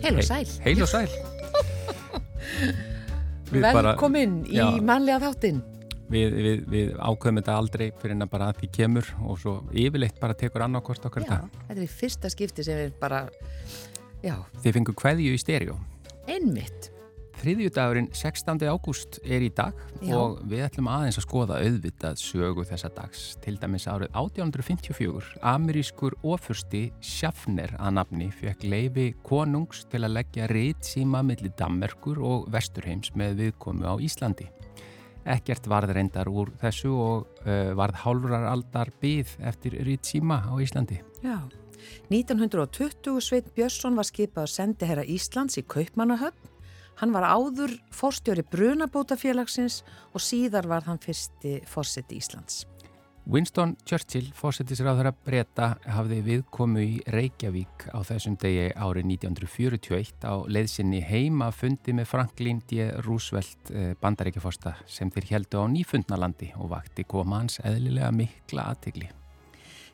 Heil og sæl. Heil og sæl. Velkomin í mannlega þáttinn. Við, við, við ákveðum þetta aldrei fyrir en að bara að því kemur og svo yfirleitt bara tekur annarkost okkar þetta. Já, þetta er fyrsta skipti sem við bara, já. Þið fengur hverju í styrjó. Einmitt. Þriðjúdagurinn 16. ágúst er í dag Já. og við ætlum aðeins að skoða auðvitað sögu þessa dags. Til dæmis árið 1854, amerískur ofursti Schaffner að nafni fekk leifi konungs til að leggja rít síma millir Dammerkur og Vesturheims með viðkomu á Íslandi. Ekkert varð reyndar úr þessu og uh, varð hálfuraraldar byð eftir rít síma á Íslandi. Já. 1920 Sveit Björnsson var skipað að sendi herra Íslands í Kaupmannahöfn Hann var áður forstjóri Brunabótafélagsins og síðar var hann fyrsti fórseti Íslands. Winston Churchill, fórsetisráður að breyta, hafði viðkomu í Reykjavík á þessum degi árið 1941 á leiðsynni heima fundi með Franklin D. Roosevelt eh, bandaríkjaforsta sem þeir heldu á nýfundnalandi og vakti koma hans eðlilega mikla aðtegli.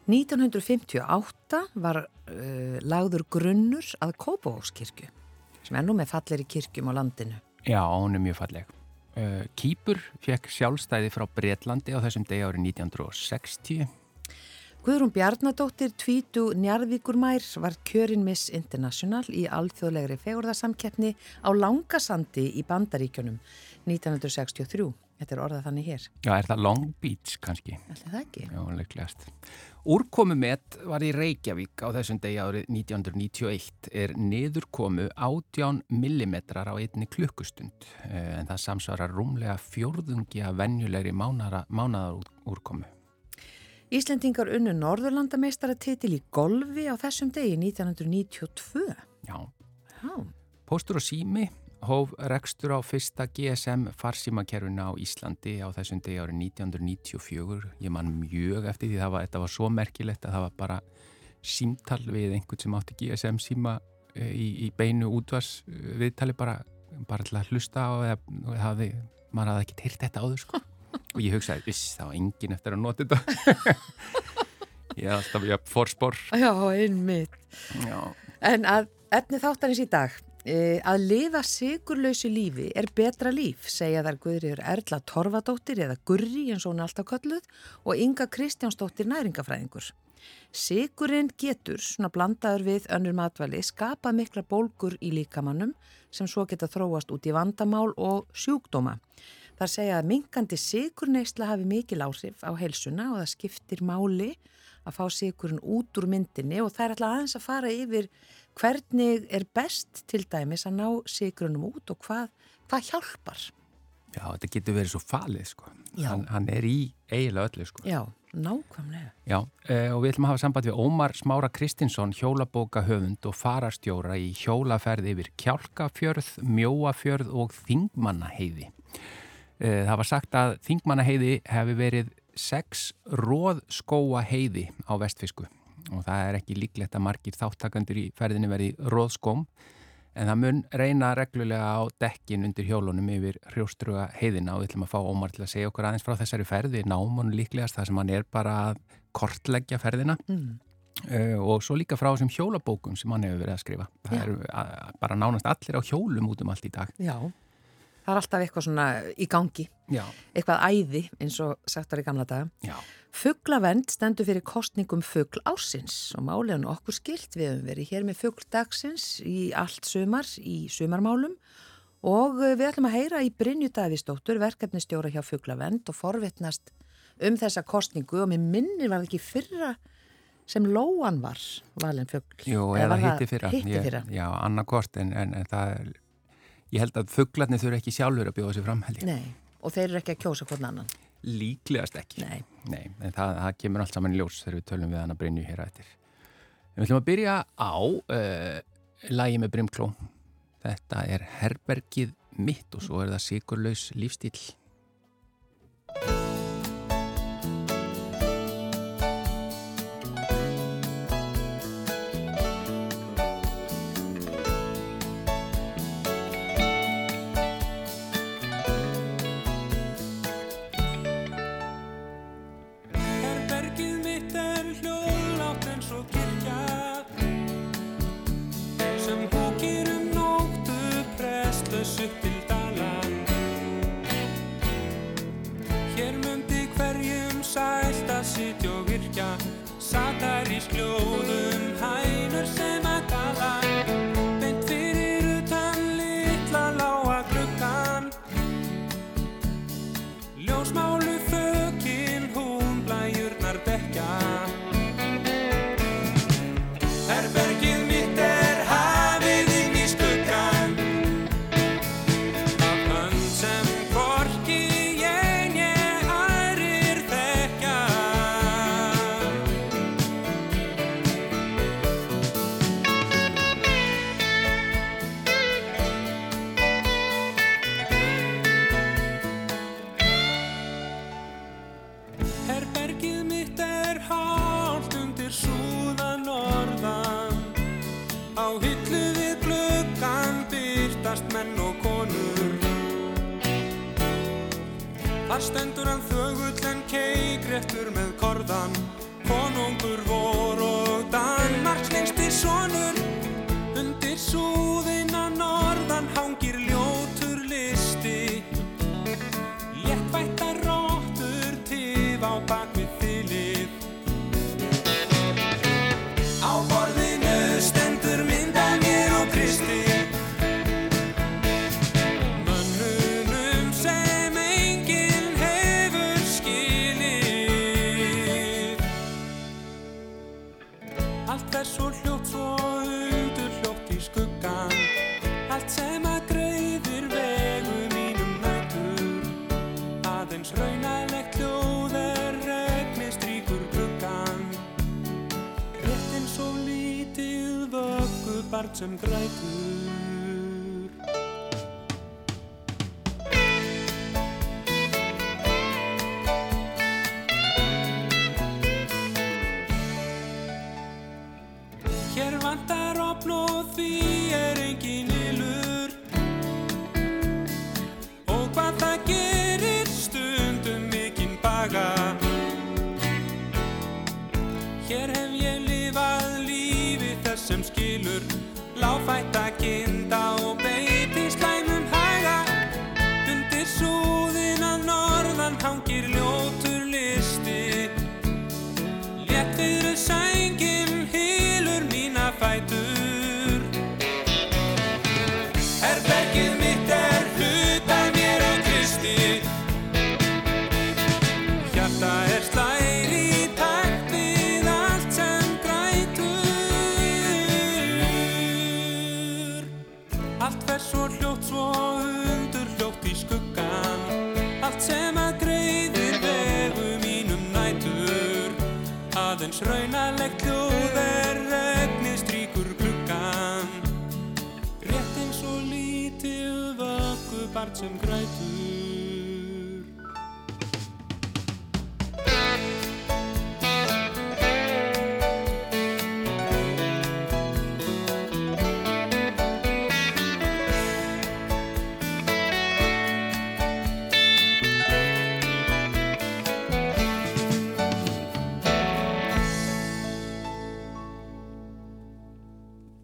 1958 var uh, lagður grunnur að Kópavókskirkju sem er nú með fallir í kirkjum á landinu. Já, hún er mjög falleg. Uh, Kýpur fekk sjálfstæði frá Breitlandi á þessum degi árið 1960. Guðrún Bjarnadóttir Tvítu Njarðvíkurmær var kjörin Miss International í alþjóðlegri fegurðarsamkeppni á Langasandi í Bandaríkjunum 1963. Þetta er orðað þannig hér. Já, er það Long Beach kannski? Ætli það ekki. Já, leiklegast. Úrkomumett var í Reykjavík á þessum degi árið 1991 er niðurkomu 18 mm á einni klukkustund eh, en það samsvarar rúmlega fjórðungi að venjulegri mánaðar úrkomu. Íslendingar unnu Norðurlandameistaratitil í golfi á þessum degi 1992. Já. Já. Póstur og sími hóf rekstur á fyrsta GSM farsímakerfuna á Íslandi á þessum degi árið 1994. Ég man mjög eftir því að þetta var svo merkilegt að það var bara símtal við einhvern sem átti GSM síma eh, í, í beinu útvars viðtali bara, bara til að hlusta á eða hafði, maður hafði ekki teirt þetta áður sko. og ég hugsaði, viss, það var engin eftir að nota þetta. ég er alltaf, ég er fórspor. Já, einmitt. Já. En að etni þáttanins í dag E, að lifa sigurlausu lífi er betra líf, segja þar Guðriður Erla Torfadóttir eða Gurri eins og hún alltaf kölluð og Inga Kristjánsdóttir næringafræðingur. Sigurinn getur, svona blandaður við önnur matvæli, skapa mikla bólgur í líkamannum sem svo geta þróast út í vandamál og sjúkdóma. Það segja að minkandi sigurneisla hafi mikil áhrif á helsuna og það skiptir máli að fá sigurinn út úr myndinni og það er alltaf aðeins að fara yfir hvernig er best til dæmis að ná sigrunum út og hvað, hvað hjálpar? Já, þetta getur verið svo falið sko. Hann, hann er í eiginlega öllu sko. Já, nákvæmlega. Já, eh, og við ætlum að hafa samband við Ómar Smára Kristinsson, hjólabóka höfund og farastjóra í hjólaferð yfir Kjálkafjörð, Mjóafjörð og Þingmannaheiði. Eh, það var sagt að Þingmannaheiði hefði verið sex róðskóa heiði á vestfisku og það er ekki líklegt að margir þáttakandur í ferðinni verði róðskóm en það mun reyna reglulega á dekkin undir hjólunum yfir hrjóstruga heiðina. Og við ætlum að fá Ómar til að segja okkur aðeins frá þessari ferði náman líklegast það sem hann er bara að kortleggja ferðina. Mm. uh, og svo líka frá þessum hjólabókum sem hann hefur verið að skrifa. Það eru bara nánast allir á hjólum út um allt í dag. Já. Það er alltaf eitthvað svona í gangi, Já. eitthvað æði eins og sagtar í gamla daga. Fugglavend stendur fyrir kostningum fuggl ásins og málegan okkur skilt. Við hefum verið hér með fuggdagsins í allt sömar, í sömarmálum og við ætlum að heyra í Brynju Davísdóttur, verkefnistjóra hjá Fugglavend og forvittnast um þessa kostningu og mér minnir var ekki fyrra sem Lóan var valin fuggl. Jú, eða hitti fyrra. Hitti fyrra. Ég, já, annarkort en, en, en það ég held að fugglarnir þurfa ekki sjálfur að bjóða sér fram. Nei, og þeir eru ekki að kjósa hvern annan. Líklegast ekki. Nei. Nei, en það, það kemur allt saman í ljós þegar við tölum við hann að Brynju hér að eftir. Við ætlum að byrja á uh, lægi með Brymkló. Þetta er herbergið mitt og svo er það sigurlaus lífstíl.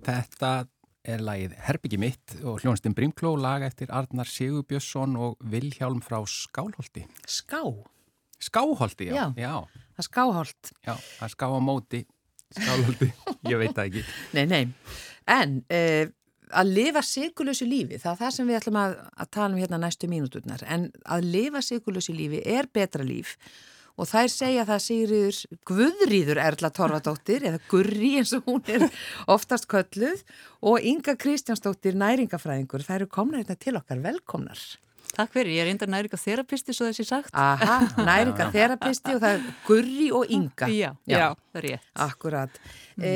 Þetta er lagið Herbyggi mitt og hljónstinn Brimkló lag eftir Arnar Sigurbjörnsson og Vilhjálm frá Skálholti. Ská? Skáholti, já. Já, já. það er skáholt. Já, það er ská á móti Skálholti, ég veit það ekki. Nei, nei, en uh, að lifa sigurlösu lífi, það er það sem við ætlum að, að tala um hérna næstu mínúturnar, en að lifa sigurlösu lífi er betra líf og þær segja það Sigriður Guðrýður Erla Torfadóttir eða Gurri eins og hún er oftast kölluð og Inga Kristjánsdóttir næringafræðingur. Það eru komna hérna til okkar velkomnar. Takk fyrir, ég er einnig næringatherapisti svo þessi sagt. Aha, næringatherapisti og það er Gurri og Inga. Já, já, já það er ég. Akkurat. Mm. E,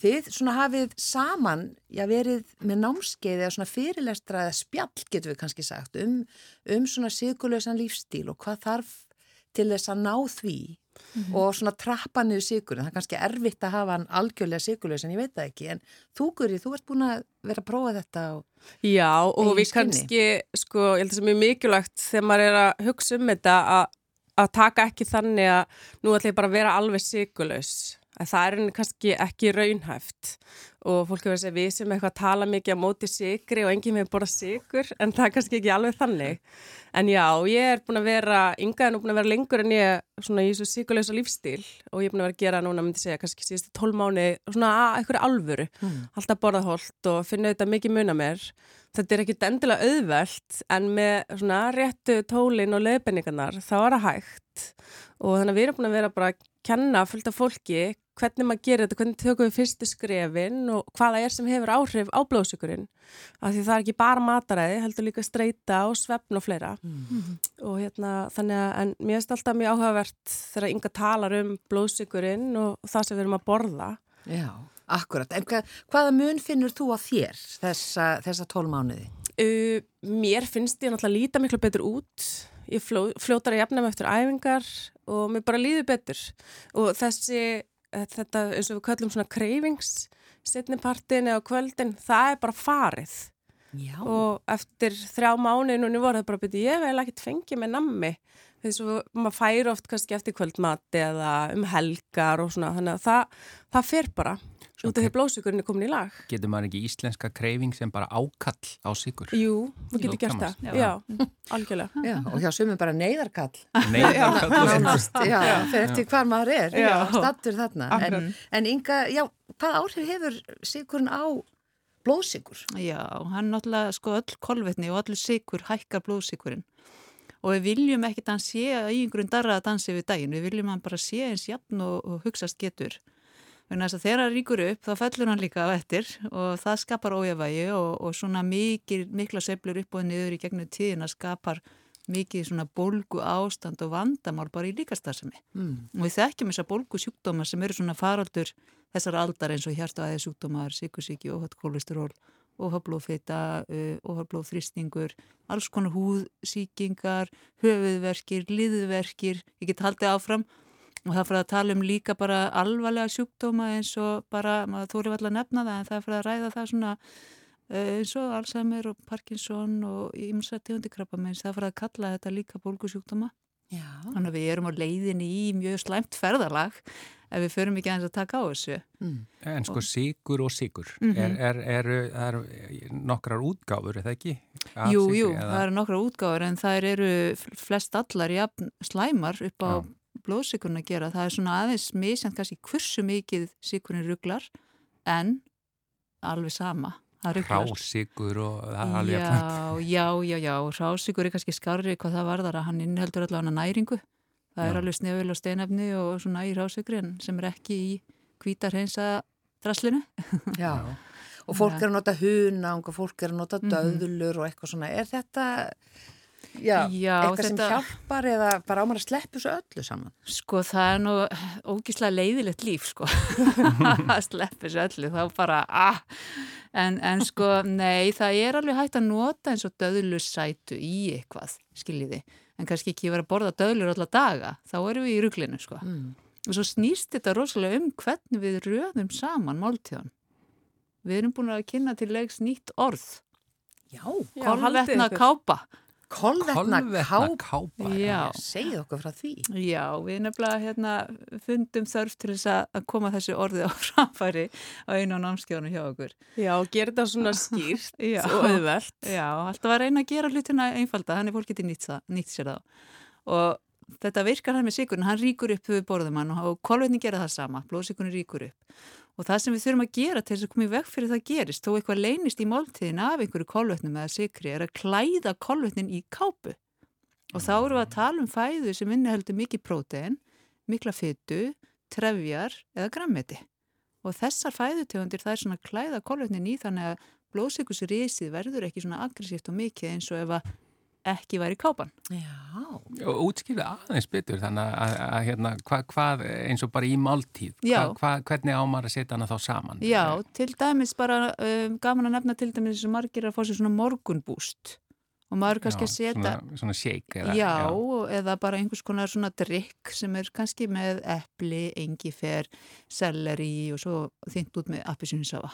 þið svona hafið saman, já verið með námskeið eða svona fyrirlestra eða spjall getur við kannski sagt um, um svona sigurlausan lífstíl og hvað þarf til þess að ná því mm -hmm. og svona trappa niður sigurinn. Það er kannski erfitt að hafa hann algjörlega sigurleis en ég veit það ekki. En þú Guri, þú ert búin að vera að prófa þetta á Já og við skinni. kannski, sko, ég held að það er mjög mikilvægt þegar maður er að hugsa um þetta að, að taka ekki þannig að nú ætlum ég bara að vera alveg sigurleis Það er kannski ekki raunhæft og fólk hefur að við sem eitthvað tala mikið á móti sigri og enginn með borða sigur en það er kannski ekki alveg þannig. En já, ég er búin að vera, yngaðin er búin að vera lengur en ég svona í þessu sigurlösa lífstíl og ég er búin að vera að gera núna, myndi segja, kannski síðustu tólmáni svona að eitthvað alvöru, mm. alltaf borðað holt og finna þetta mikið mun að mér. Þetta er ekkit endilega auðvelt en með svona réttu tólin og leðbenningarnar þá er það hægt og þannig að við erum búin að vera bara að kenna fullt af fólki hvernig maður gerir þetta, hvernig tökum við fyrstu skrefin og hvaða er sem hefur áhrif á blóðsökurinn. Af því það er ekki bara mataræði, heldur líka streyta og svefn og fleira. Mm. Og hérna þannig að, en mér finnst alltaf mjög áhugavert þegar ynga talar um blóðsökurinn og það sem við erum að borða. Já, akkurat. En hvað, hvaða mun finnur þú að þér þessa, þessa tólmánuði? Uh, mér finnst ég náttúrulega líta miklu betur út. Ég fló, fljótar að jafna mig eftir æfingar og mér bara líður betur. Og þessi Eh, þetta eins og við kallum svona cravings setnipartin eða kvöldin það er bara farið Já. og eftir þrjá mánu núni voru það bara byrju ég vel ekki fengið með nammi þess að maður færi oft kannski eftir kvöldmati eða um helgar og svona þannig að það, það fer bara Út af því blóðsíkurinn er komin í lag. Getur maður ekki íslenska kreyfing sem bara ákall á síkur? Jú, þú getur gert það. Já, já algjörlega. Já, og hjá sumum bara neyðarkall. Neyðarkall. já, já, fyrir eftir hvað maður er. Já, stattur þarna. En, en Inga, já, hvað áhrif hefur síkurinn á blóðsíkur? Já, hann náttúrulega, sko, öll kolvetni og allir síkur hækkar blóðsíkurinn. Og við viljum ekkert að hann sé í einhverjum darraða dansi við daginn. Við viljum að hann bara sé eins jafn og, og hugsaðst getur. Þegar hann ríkur upp þá fellur hann líka á ettir og það skapar ójafægi og, og svona mikil, mikla söflur upp og niður í gegnum tíðina skapar mikið svona bólgu ástand og vandamál bara í líkastarðsemi. Mm. Og við þekkjum þessar bólgu sjúkdóma sem eru svona faraldur þessar aldar eins og hjartaæði sjúkdómar, sykusíki, óhattkolesterol, óhablófita, óhablóþristingur, alls konar húðsíkingar, höfuðverkir, liðverkir, ég get haldið áfram. Og það fyrir að tala um líka bara alvarlega sjúkdóma eins og bara, maður þóri alltaf að nefna það en það fyrir að ræða það svona eh, eins og Alzheimer og Parkinson og ímsa tegundi krabba meins það fyrir að kalla þetta líka bólgusjúkdóma þannig að við erum á leiðinni í mjög slæmt ferðalag ef við förum ekki aðeins að taka á þessu mm. En sko síkur og síkur mm -hmm. er, er, er, er nokkrar útgáfur, er það ekki? Að jú, jú, eða? það eru nokkrar útgáfur en það eru flest allar jafn slæmar upp á Já blóðsikurinn að gera. Það er svona aðeins misjant kannski hversu mikið sikurinn rugglar en alveg sama. Rásikur og alveg já, já, já, já, rásikur er kannski skarri hvað það varðar að hann innheldur allavega næringu. Það já. er alveg snefil og steinefni og svona í rásikurinn sem er ekki í kvítarheinsa draslinu. Já, og fólk er að nota hunang og fólk er að nota mhm. döðlur mm -hmm. og eitthvað svona. Er þetta Já, Já eitthvað þetta... sem hjálpar eða bara ámar að sleppu svo öllu saman? Sko það er nú ógíslega leiðilegt líf sko að sleppu svo öllu þá bara ah. en, en sko nei það er alveg hægt að nota eins og döðlussætu í eitthvað skiljiði. En kannski ekki vera að borða döðlur alla daga þá erum við í rugglinu sko. Mm. og svo snýst þetta rosalega um hvernig við röðum saman máltíðan. Við erum búin að kynna til leiks nýtt orð. Já, kolvetna kápa Kolvetna kápa, segið okkur frá því. Já, við nefnilega hérna, fundum þörf til þess að koma þessu orði á framfæri á einu á námskjónu hjá okkur. Já, gera þetta svona skýrt og auðvelt. Já, alltaf að reyna að gera hlutina einfalda, þannig fólk getur nýtt, nýtt sér það. Og þetta virkar hann með sigurinn, hann ríkur upp við borðumann og kolvetni gera það sama, blóðsikurinn ríkur upp. Og það sem við þurfum að gera til þess að koma í veg fyrir það gerist, þó eitthvað leynist í máltíðin af einhverju kolvetnum eða sikri, er að klæða kolvetnin í kápu. Og þá eru við að tala um fæðu sem inniheldur mikið prótein, mikla fyttu, trefjar eða grammeti. Og þessar fæðutegundir það er svona að klæða kolvetnin í þannig að blóðsikusrisið verður ekki svona aggressíft og mikið eins og ef að ekki væri kápan. Já. Og útskýrðu aðeins betur þannig að, að, að hérna, hvað hva, eins og bara í máltíð, hva, hva, hvernig ámar að setja hana þá saman? Já, til dæmis bara um, gaman að nefna til dæmis og margir að fá sér svona morgunbúst og maður kannski já, að setja... Svona, svona shake eða? Já, já, eða bara einhvers konar svona drikk sem er kannski með epli, engifer, selleri og svo þynt út með appisunsafa.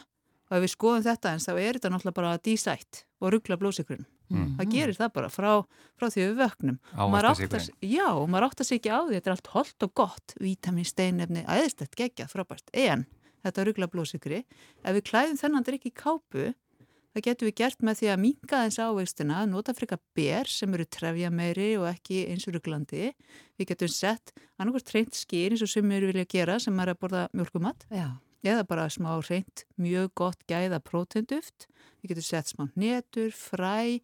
Og ef við skoðum þetta eins þá er þetta náttúrulega bara dísætt og ruggla blóðsikrun Mm. Það gerir það bara frá, frá því við vöknum. Og maður átt að segja ekki á því. Þetta er allt holdt og gott, vítamin, steinefni, aðeinslegt geggjað, frábært. En þetta ruggla blóðsikri, ef við klæðum þennan drikk í kápu, það getur við gert með því að minga þess ávegstina, nota frika ber sem eru trefja meiri og ekki eins og rugglandi. Við getum sett annarkvært treynt skýr eins og sem við vilja gera sem er að borða mjölkumat. Já eða bara smá reynd, mjög gott gæða prótenduft. Við getum sett smá netur, fræ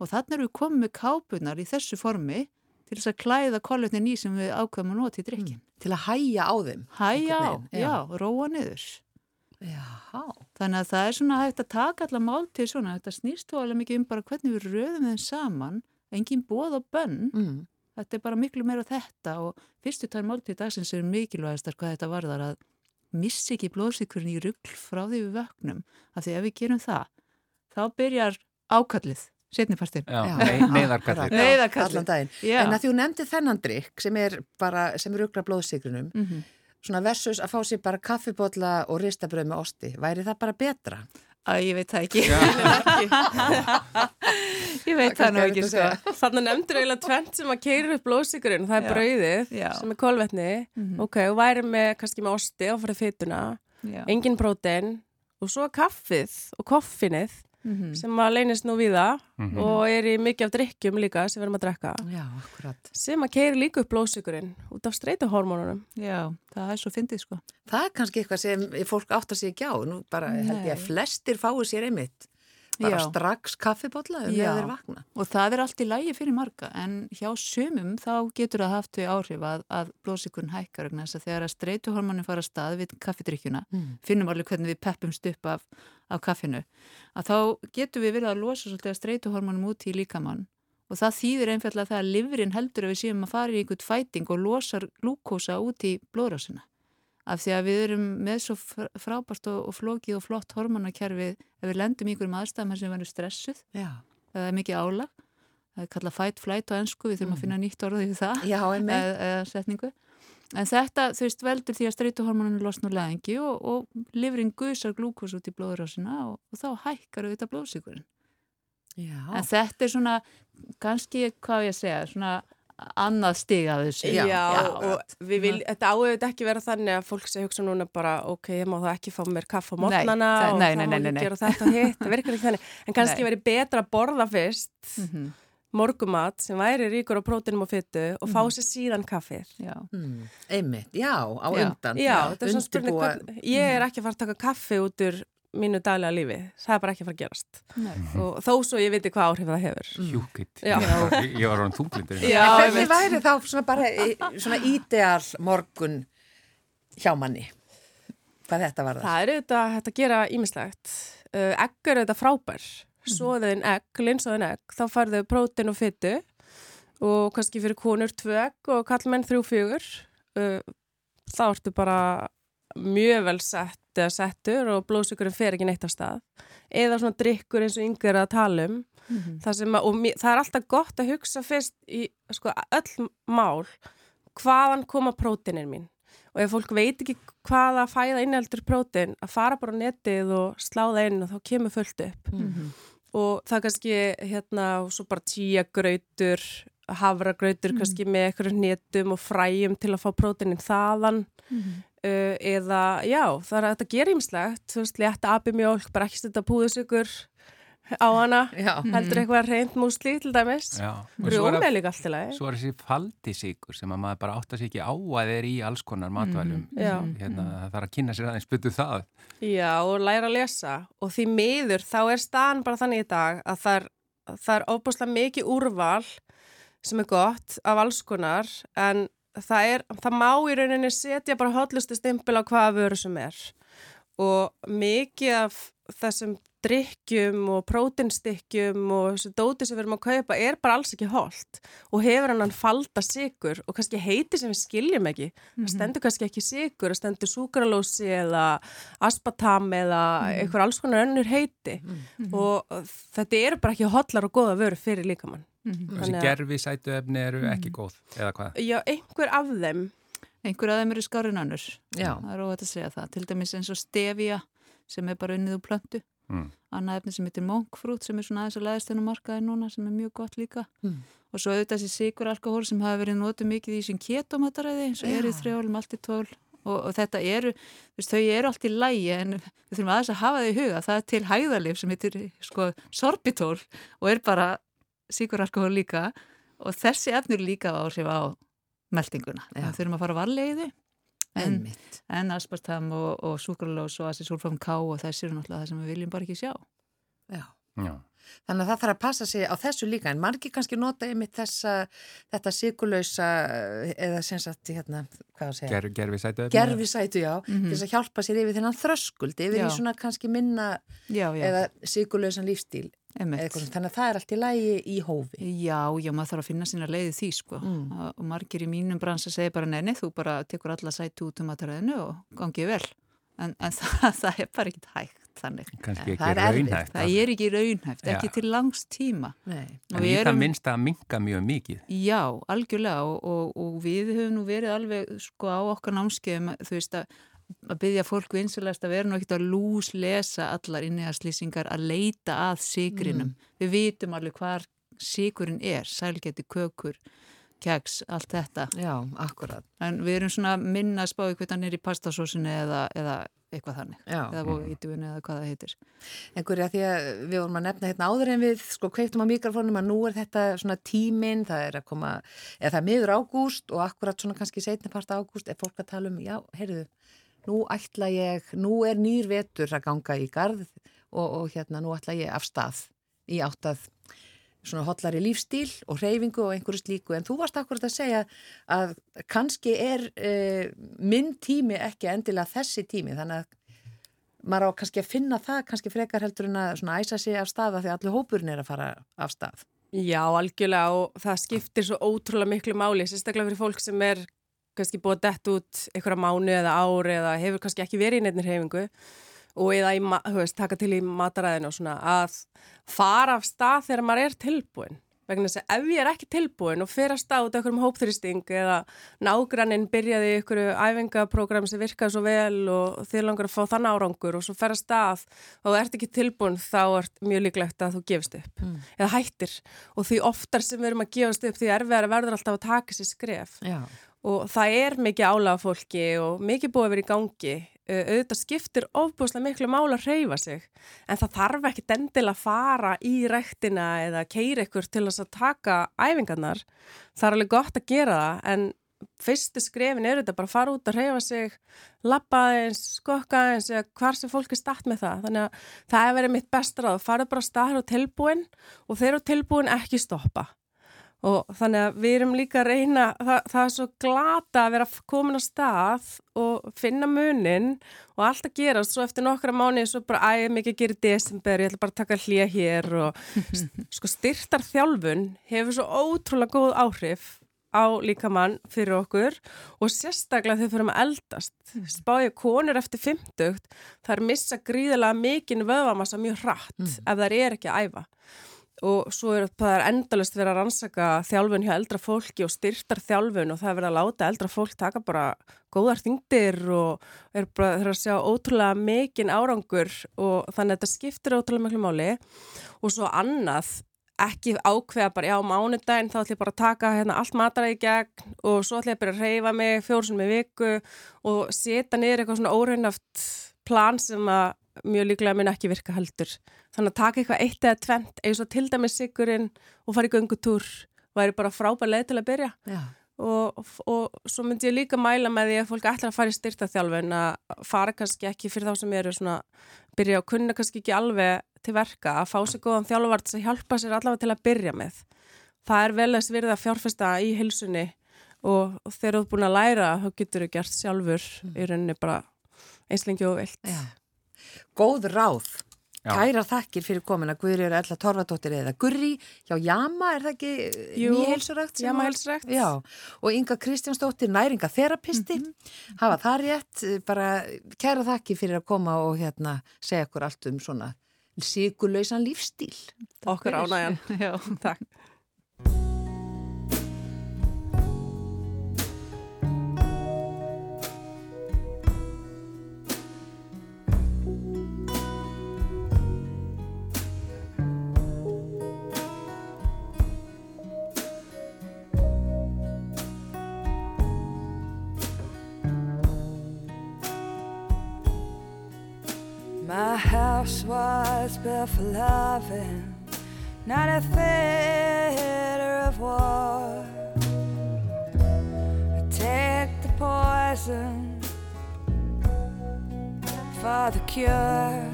og þannig erum við komið með kápunar í þessu formi til þess að klæða kolvetnin í sem við ákveðum að nota í drikkin. Mm. Til að hæja á þeim? Hæja á, já, já róa niður. Já. Þannig að það er svona hægt að taka allar mál til svona, þetta snýst þú alveg mikið um bara hvernig við röðum þeim saman, engin bóð og bönn, mm. þetta er bara miklu meira þetta og fyrstu tær mál til dagsins er mikilvægastar hvað þetta varðar að missi ekki blóðsíkurinn í ruggl frá því við vögnum af því ef við gerum það þá byrjar ákallið setnifarstin neyðarkallið en að því þú nefndi þennan drikk sem er bara, sem ruggla blóðsíkurinnum mm -hmm. svona versus að fá sér bara kaffibotla og ristabröð með osti væri það bara betra? Æ, ég veit það ekki. ég veit það nú ekki, sko. Þannig að nefndur eiginlega tvent sem að keira upp blóðsíkurinn, það er Já. brauðið Já. sem er kolvetni, mm -hmm. ok, og væri með kannski með osti og farið fytuna, engin prótein og svo kaffið og koffinið mm -hmm. sem að leynist nú við það mm -hmm. og er í mikið af drikkjum líka sem við erum að drekka Já, sem að keiri líka upp blóðsugurinn út af streytuhormónunum Já, það er svo fyndið sko Það er kannski eitthvað sem fólk átt að segja ekki á nú bara Nei. held ég að flestir fái sér einmitt bara Já. strax kaffibotla um þegar þeir vakna. Og það er allt í lægi fyrir marga en hjá sumum þá getur það haft við áhrif að, að blóðsíkurinn hækkar þess að þegar að streytuhormonin fara stað við kaffidrykkjuna, mm. finnum alveg hvernig við peppumst upp af, af kaffinu, að þá getur við verið að losa svolítið að streytuhormonum út í líkamann og það þýðir einfallega það að livrin heldur að við séum að fara í einhvern fæting og losar glúkósa út í blóðrásina af því að við erum með svo frábært og, og flókið og flott hormonakerfi ef við lendum í einhverjum aðstæðum sem við verðum stressuð. Það er mikið álag. Það er kallað fight flight á ennsku við þurfum mm. að finna nýtt orðið í það. Já, eða, eða en þetta þú veist veldur því að streytuhormoninu losna úr leðingi og, og livrin gusar glúkos út í blóðurásina og, og þá hækkar þetta blóðsíkurinn en þetta er svona kannski hvað ég segja svona annað stig af þessu. Já, Já og vil, þetta áauðvitað ekki vera þannig að fólk sé hugsa núna bara ok, ég má það ekki fá mér kaffa á mótnana og nei, það má ekki gera þetta og hitt, það virkar ekki þannig. En kannski veri betra að borða fyrst mm -hmm. morgumat sem væri ríkur á prótinum og fyttu og fá mhm. sér síðan kaffir mm. Einmitt, já, á undan. Já, þetta er svona spurning ég er ekki að fara að taka kaffi út úr mínu daglega lífi, það er bara ekki að fara að gerast. Nei. og þó svo ég viti hvað áhrif það hefur. Hjúkitt, ég var á hann þunglindur Hvernig væri þá svona bara svona ídeal morgun hjá manni? Hvað þetta var það? Það er auðvitað hægt að gera ímislegt uh, egg er auðvitað frábær. Mhm. svoðin egg, linsaðin egg. Þá farðu prótin og fyttu og kannski fyrir konur tvö egg og kallmenn þrjú fjögur. Uh, þá ertu bara mjög vel sett eða settur og blóðsökurinn fer ekki neitt á stað eða svona drikkur eins og yngir að tala um mm -hmm. það, að, og það er alltaf gott að hugsa fyrst í sko, öll mál hvaðan koma prótinir mín og ef fólk veit ekki hvaða fæða innheldur prótin að fara bara á netið og sláða inn og þá kemur fullt upp mm -hmm. og það kannski hérna og svo bara tíagrautur havragrautur mm -hmm. kannski með eitthvað netum og fræjum til að fá prótinin þaðan mhm uh, eða já, það er að þetta gerir ímslegt, þú veist, létta abimjólk, bara ekki stunda púðusugur á hana, já. heldur eitthvað reynd músli til dæmis, rjóma er líka allt í lagi. Svo er þessi faldisíkur sem að maður bara átt að sé ekki á að þeir í alls konar matvælum, mm. hérna, það þarf að kynna sér aðeins byttu það. Já, og læra að lesa og því miður þá er staðan bara þannig í dag að það er, það er óbúslega mikið úrval sem er gott af alls konar en það, er, það má í rauninni setja bara hotlustu stimpil á hvaða vöru sem er og mikið af þessum drikkjum og prótinstykkjum og þessu dóti sem við erum að kaupa er bara alls ekki holdt og hefur hann falda sigur og kannski heiti sem við skiljum ekki mm -hmm. það mhm. stendur kannski ekki sigur það stendur súkralósi eða aspatam eða mm -hmm. einhver alls konar önnur heiti mm -hmm. og þetta eru bara ekki hotlar og goða vöru fyrir líkamann Mm -hmm. Þessi gerfi sætuefni eru mm -hmm. ekki góð, eða hvað? Já, einhver af þeim. Einhver af þeim eru. Já. Það er óvægt að segja það. Til dæmis eins og stevia sem er bara unnið úr plöntu. mm. annað efni sem heitir monkfrút sem er svona aðeins að leðast þennu markaði núna sem er mjög gott líka mm. og svo auðvitað þessi siguralkohól sem hafa verið notið mikið í þessum ketomataræði eins og erið þrjól, maltitól og, og þetta eru, veist, þau eru allt í lægi en við þurfum aðeins að hafa það í huga það er til hæðalif sem heitir sko, sorbitól og er bara siguralkohól líka og þessi efnur líka áhrif á meldinguna, við þurfum að fara varleiði en, en aspartam og, og sukralós og assisulfam K og þessi eru náttúrulega það sem við viljum bara ekki sjá. Já, Já. Þannig að það þarf að passa sig á þessu líka en margir kannski nota einmitt þessa þetta sigurlausa eða sem sagt hérna, hvað að segja? Ger, Gerfisætu Gerfisætu, já, mm -hmm. til þess að hjálpa sér yfir þennan þröskuld yfir já. í svona kannski minna já, já. eða sigurlausan lífstíl þannig að það er allt í lægi í hófi Já, já, maður þarf að finna sína leiði því sko mm. og margir í mínum bransa segir bara neini, þú bara tekur alla sætu út um aðræðinu og gangið vel en, en það, það er bara ekkit hægt þannig. Ekki það raunhæft. Það er ekki raunhæft, ekki til langs tíma. Nei. En í það minnst að minga mjög mikið. Já, algjörlega og, og, og við höfum nú verið alveg sko á okkar námskeiðum, þú veist að að byggja fólku einsilast að vera nú ekkert að lús lesa allar inniðarslýsingar að leita að sigrinum. Mm. Við vitum alveg hvar sigurinn er, sælgeti, kökur, keks, allt þetta. Já, akkurat. En við erum svona minna að spáði hvernig hann er í pastasósinu eða, eða eitthvað þannig. Já. Eða bóðvítuðinu eða hvað það heitir. Engur, því að við vorum að nefna hérna áður en við sko kveiktum á mikrofónum að nú er þetta svona tíminn, það er að koma, eða það er miður ágúst og akkurat svona kannski setni part ágúst er fólk að tala um, já, heyrðu, nú ætla ég, nú er nýr vetur að ganga í garð og, og hérna nú ætla ég af stað í áttað svona hotlari lífstíl og reyfingu og einhverju slíku en þú varst akkurat að segja að kannski er uh, minn tími ekki endilega þessi tími þannig að maður á kannski að finna það kannski frekar heldur en að svona æsa sig af staða því að allir hópurinn er að fara af stað. Já, algjörlega og það skiptir svo ótrúlega miklu máli, sérstaklega fyrir fólk sem er kannski búið að dett út einhverja mánu eða ári eða hefur kannski ekki verið í nefnir hefingu og eða veist, taka til í mataræðinu og svona að fara af stað þegar maður er tilbúin vegna þess að ef ég er ekki tilbúin og fyrir að stað út einhverjum hópþrýsting eða nágranninn byrjaði í einhverju æfingaprógram sem virkaði svo vel og þið langar að fá þann árangur og svo fyrir að stað og þú ert ekki tilbúin þá er mjög líklegt að þú gefist upp mm. eða hættir. Og því oftar sem við erum að gefast upp því erfiðar verður alltaf að taka sér skref. Já og það er mikið álaga fólki og mikið búið að vera í gangi. Auðvitað skiptir ofbúslega miklu mála að reyfa sig en það þarf ekki dendil að fara í rættina eða keira ykkur til þess að taka æfingarnar. Það er alveg gott að gera það en fyrstu skrefin er þetta bara að fara út að reyfa sig lappa eins, skokka eins eða hvar sem fólk er statt með það. Þannig að það er verið mitt bestra að fara bara að staða á tilbúin og þeir eru tilbúin ekki stoppa og þannig að við erum líka að reyna, það, það er svo glata að vera komin á stað og finna munin og allt að gera og svo eftir nokkra mánu svo bara æg mikið að gera í desember, ég ætla bara að taka hlýja hér og sko styrtar þjálfun hefur svo ótrúlega góð áhrif á líkamann fyrir okkur og sérstaklega þegar við fyrir að eldast. Mm. Spája konur eftir 50, það er missa gríðilega mikinn vöðvamassa mjög hratt mm. ef það er ekki að æfa og svo er það endalust verið að rannsaka þjálfun hjá eldra fólki og styrtar þjálfun og það er verið að láta eldra fólk taka bara góðar þingdir og er bara þeirra að sjá ótrúlega mikinn árangur og þannig að þetta skiptir ótrúlega miklu máli. Og svo annað ekki ákveða bara já mánudaginn þá ætlum ég bara að taka hérna allt mataræði í gegn og svo ætlum ég bara að reyfa mig fjórsum með viku og setja niður eitthvað svona óreinaft plan sem að mjög líklega mun ekki virka heldur. Þannig að taka eitthvað eitt eða tvent, eins og til dæmis sigurinn og fara í göngutúr væri bara frábær leið til að byrja. Og, og, og svo myndi ég líka mæla með því að fólk ætlar að fara í styrtaþjálfin að fara kannski ekki fyrir þá sem eru svona, byrja og kunna kannski ekki alveg til verka að fá sér góðan þjálfvart sem hjálpa sér allavega til að byrja með. Það er vel að svirða fjárfesta í hilsunni og, og þegar þú er búin að læra þá getur þú gert sjálfur mm. í rauninni bara einslengi og vilt. Góð ráð Já. Kæra þakkir fyrir komin að Guðri eru ella Torfadóttir eða Gurri hjá Jama, er það ekki nýheilsurækt? Jama heilsurækt. Já, og Inga Kristjánsdóttir, næringatherapisti, mm -hmm. hafa það rétt, bara kæra þakkir fyrir að koma og hérna segja okkur allt um svona síkulausan lífstíl. Okkur ánægjan. Já, takk. My house was built for loving, not a theater of war. I take the poison for the cure,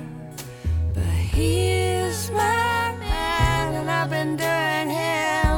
but he's my man, and I've been doing him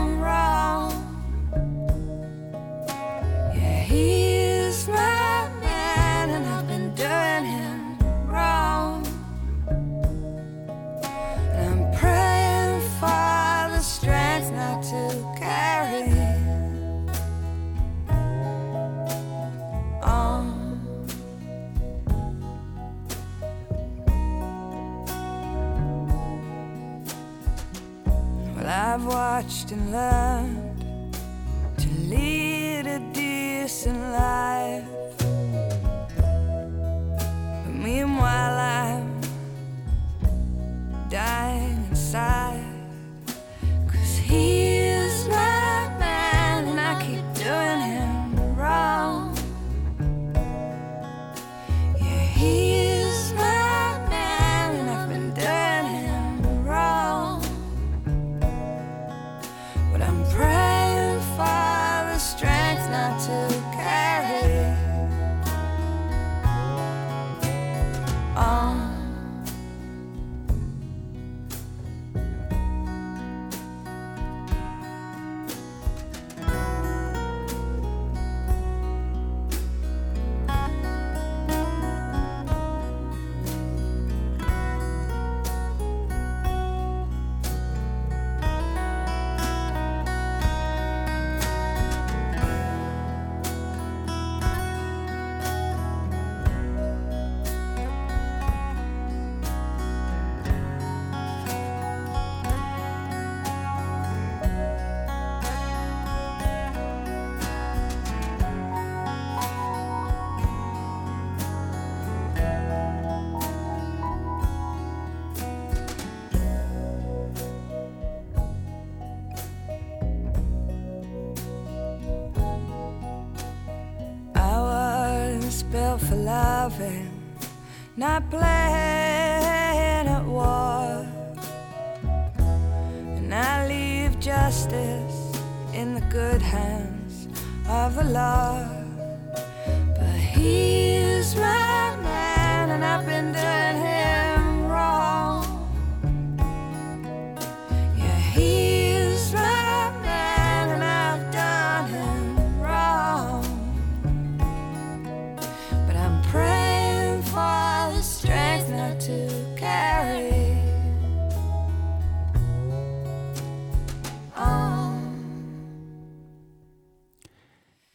loving, not playing at war. And I leave justice in the good hands of the law. But he's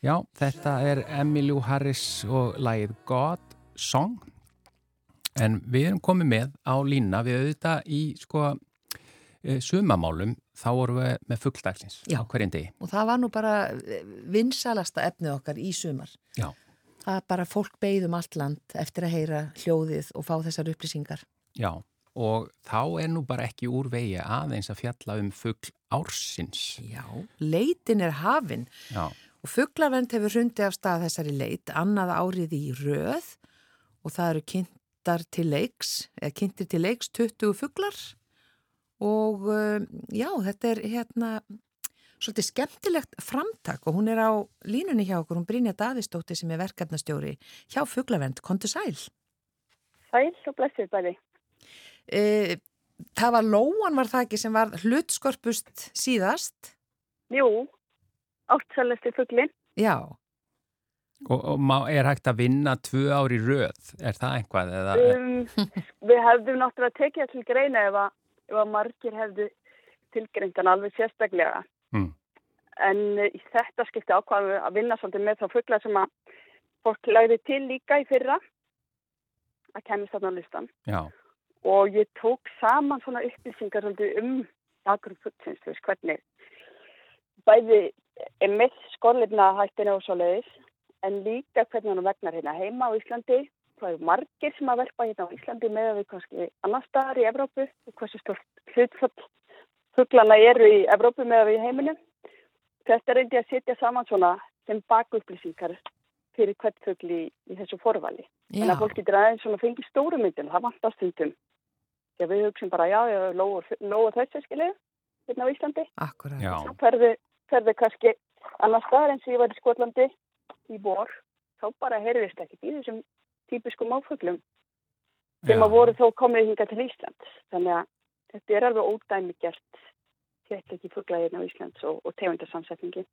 Já, þetta er Emmylou Harris og lagið God Song en við erum komið með á lína við auðvitað í sko eh, sumamálum þá vorum við með fuggdagsins á hverjum degi. Og það var nú bara vinsalasta efnið okkar í sumar. Já. Það bara fólk beigðum allt land eftir að heyra hljóðið og fá þessar upplýsingar. Já, og þá er nú bara ekki úr vegi aðeins að fjalla um fuggl ársins. Já. Leitin er hafin Já, og fugglavend hefur hrundi af stað þessari leit annað árið í röð. Og það eru kynntar til leiks, eða kynntir til leiks 20 fugglar og um, já, þetta er hérna svolítið skemmtilegt framtak. Og hún er á línunni hjá okkur, hún Brynja Davistóttir sem er verkefnastjóri hjá fugglavend, kontu sæl. Sæl og blessið bæði. E, það var Lóan var það ekki sem var hlutskorpust síðast, Jú, áttsælesti fugglinn. já. og, og er hægt að vinna tvö ári röð, er það einhvað? Eða, Um, við hefðum náttúrulega tekið til greina ef að, ef að margir hefðu tilgreindan alveg sérstaklega. Mm. En eh, í þetta skipti ákvaðum við að vinna svolítið með þá fuggla sem að fólk lagði til líka í fyrra að kemist þarna á listan. já, og ég tók saman svona upplýsingar svolítið um þú veist hvernig bæði er með skorleifna hættinu og svo leiðis en líka hvernig hann vegnar hérna heima á Íslandi það eru margir sem að verpa hérna á Íslandi með að við kannski annar staðar í Evrópu og hversu stort hlutfall fugglana eru í Evrópu með að við í heiminu þetta reyndi að setja saman svona sem bakupplýsingar fyrir hvert fuggl í, í þessu forvali En að fólk getur aðeins svona fengið stóru myndin, það vantast stundum. Já, við hugsim bara, já, já, lóa þessu skilju, hérna á Íslandi. Akkurat. Já. Þá ferði, ferði kannski annar staðar eins og ég var í Skotlandi í vor, þá bara heyrðist ekki í þessum típiskum áföglum sem að voru þó komið hinga til Íslands. Þannig að þetta er alveg ódæmi gert þetta ekki fugglaðirna á Íslands og, og tegundarsamsetningi.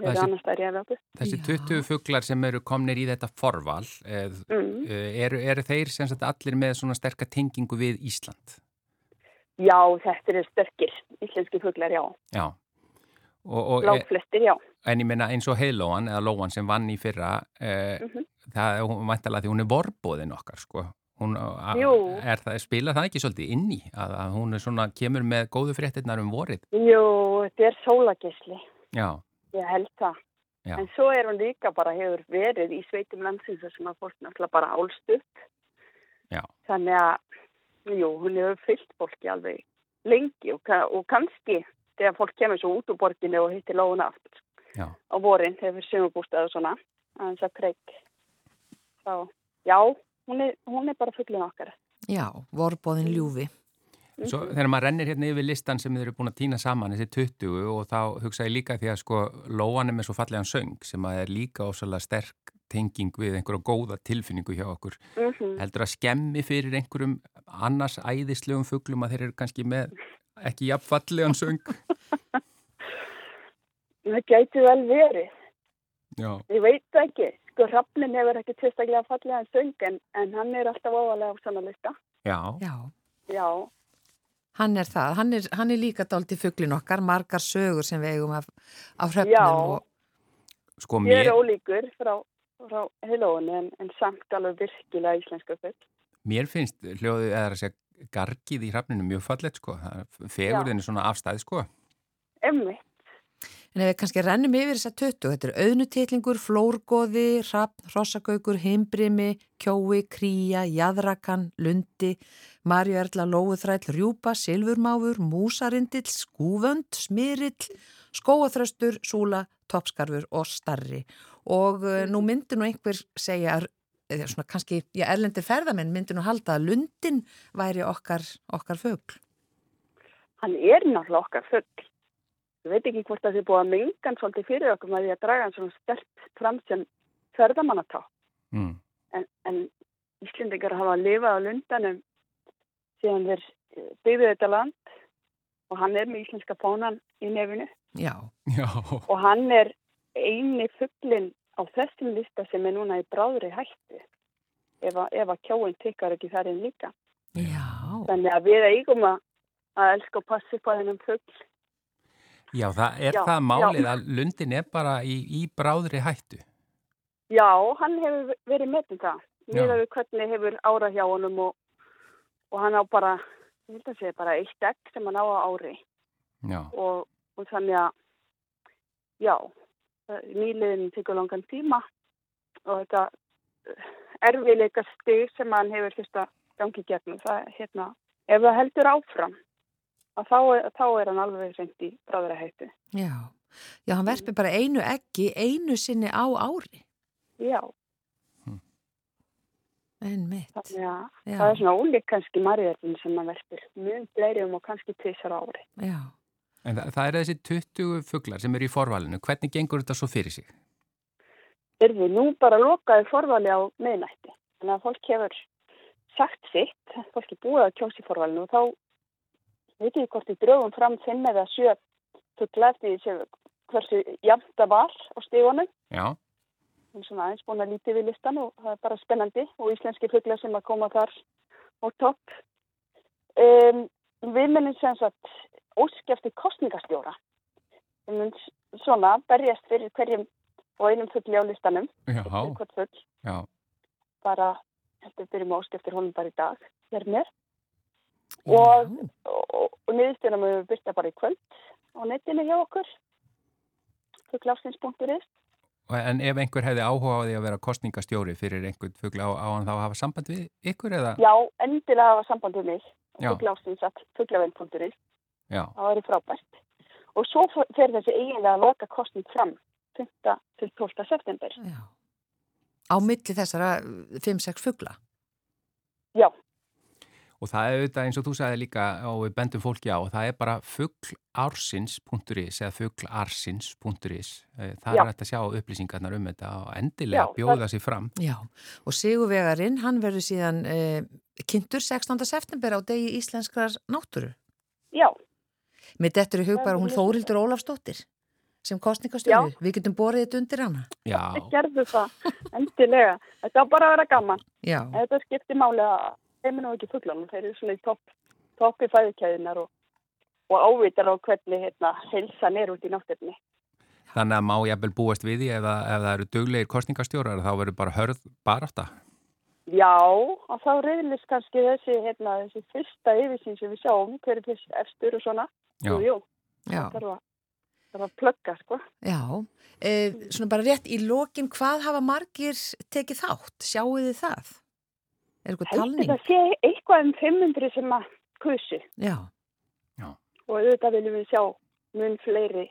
Þessi, þessi 20 fugglar sem eru komnir í þetta forval, mm. eru, eru þeir sem sagt allir með svona sterkar tengingu við Ísland? Já, þetta eru sterkir íslenski fugglar, já. Já. Láflestir, já. En ég menna eins og heilóan eða lóan sem vann í fyrra, eh, mm -hmm. það er vantalega því hún er vorbóðin okkar, sko. Hún, er það, spila það ekki svolítið inn í að, að hún svona, kemur með góðu fréttinnar um vorið? Jú, þetta er sólagisli. Já. Ég held það. Já. En svo er hún líka bara hefur verið í sveitum landsins sem að fólk náttúrulega bara álst upp. Já. Þannig að, jú, hún hefur fyllt fólki alveg lengi og, og kannski þegar fólk kemur svo út úr borginu og hittir lóðuna aftur. Já. á vorin hefur sömubústað og svona aðeins að kreik þá, já, hún er, hún er bara fullin okkar. Já, vorbóðin ljúfi. Svo þegar maður rennir hérna yfir listan sem þið eru búin að týna saman þessi 20 og þá hugsa ég líka því að sko lóan er með svo fallegan söng sem að er líka ósala sterk tenging við einhverja góða tilfinningu hjá okkur. Mm -hmm. heldur að skemmi fyrir einhverjum annars æðislegum fugglum að þeir eru kannski með ekki jafnfallegan söng. Það gæti vel verið. Já. Ég veit ekki. Sko Hrafnin hefur ekki tilstaklega fallegan söng en, en hann er alltaf óvalega á svona lista. Já. Já, Já. Hann er það, hann er, hann er líka dálti fugglin okkar, margar sögur sem við eigum af, af hröfnum og... Sko mér... Ég er ólíkur frá, frá heilóinu en, en samt alveg virkilega íslenska fugg Mér finnst hljóðið eða að segja gargið í hrafninu mjög fallet sko, fegurðin er svona afstæð sko. Emmi En ef við kannski rennum yfir þess að töttu, þetta er auðnutitlingur, flórgóði, hrapp, hrossagaukur, heimbrimi, kjói, kríja, jæðrakan, lundi, marjuerla, lóuþræll, rjúpa, silfurmáfur, músarindill, skúvönd, smirill, skóaþröstur, súla, toppskarfur og starri. Og uh, nú myndir nú einhver segja, eða svona kannski, já, erlendir ferðamenn myndir nú halda að lundin væri okkar, okkar fögl. Hann er náttúrulega okkar fögl. Ég veit ekki hvort það sé búið að mengan svolítið fyrir okkur með því að draga hann svona stert fram sem ferðamannatá. Mm. En, en Íslendingar hafa að lifa á lundanum síðan þeir byggðu þetta land og hann er með íslenska fónan í nefinu. Já. Já. Og hann er eini fugglin á þessum lista sem er núna í bráðri hættu ef að, ef að kjóin tykkar ekki þar inn líka. Já. Þannig að við eigum að, að elska og passi på þennum fuggl Já, það er já, það málið já. að Lundin er bara í, í bráðri hættu. Já, hann hefur verið með það. Mér hefur hvernig hefur ára hjá honum og, og hann á bara, ég held að segja bara eitt egg sem hann á að ári. Já. Og, og þannig að, já, nýliðin tekur langan tíma og þetta erfiðleika steg sem hann hefur fyrst að gangi gegnum. Það, hérna, ef það heldur áfram að þá, þá er hann alveg sendt í bráðurahættu. Já. Já, hann verfir bara einu eggi einu sinni á ári. Já. Hm. En mitt. Þannig að Já. það er svona ólík kannski margirðin sem hann verfir. Mjög bleirjum og kannski tvísar ári. Já. En það, það er þessi 20 fugglar sem eru í forvalinu. Hvernig gengur þetta svo fyrir sig? Erði nú bara lokaði forvali á meðnætti. Þannig að fólk hefur sagt sitt, fólk er búið að kjósi forvalinu og þá veit ég hvort ég drögum fram fimm eða sjö fuggla eftir því hversu jafnt það var á stígunum. Já. Það er svona aðeins búin að lítið við listan og það er bara spennandi og íslenski fuggla sem að koma þar á topp. Um, við minnum sem sagt óskefti kostningastjóra. Við minnum svona berjast fyrir hverjum og einum fuggli á listanum. Já. Bara, heldur byrjum óskeftir honum bara í dag. Hér mér og, og, og niðurstöðunum við byrsta bara í kvöld á netinu hjá okkur fuggláfsins.is En ef einhver hefði áhuga á því að vera kostningastjóri fyrir einhvern fuggla á, á hann þá að hafa samband við ykkur eða? Já, endilega hafa samband við mig fuggláfsins fugglavenn.is það var frábært og svo fer þessi eiginlega að loka kostning fram 5. til 12. september Já á milli þessara 5-6 fuggla. Já. Og það er auðvitað eins og þú sagði líka og við bendum fólki á og það er bara fugglarsins.is eða fugglarsins.is. Eh, það Já. er hægt að sjá upplýsingarnar um þetta og endilega Já, bjóða það... sér fram. Já, og Sigurvegarinn, hann verður síðan eh, kynntur 16. september á degi Íslenskrar náttúru. Já. Með þetta eru hugbar hún Þórildur Ólafsdóttir sem kostningastjóður. Við getum borðið þetta undir hana. Já. Þetta gerður það, endilega. Þetta á bara að vera gaman. Já. Þetta skiptir málega að þeim er nú ekki fugglanum, þeir eru svona í topp topp í fæðikæðinar og, og ávitar á hvernig hérna, helsan er út í náttúrni. Þannig að má ég vel búast við því ef, ef það eru döglegir kostningastjórar þá verður bara hörð bara átta? Já, og þá reyðlist kannski þessi, hérna, þessi fyrsta yfirsýn sem við sjáum, hverju fyrst efstur og svona. Já. Jú, jú. Já. Það þarf að, þarf að plögga, sko. Já, e, svona bara rétt í lokin, hvað hafa margir tekið þátt? Sjáu þið það? Er eitthvað talning? Það sé eitthvað um 500 sem að kusi. Já. Já. Og auðvitað viljum við sjá mun fleiri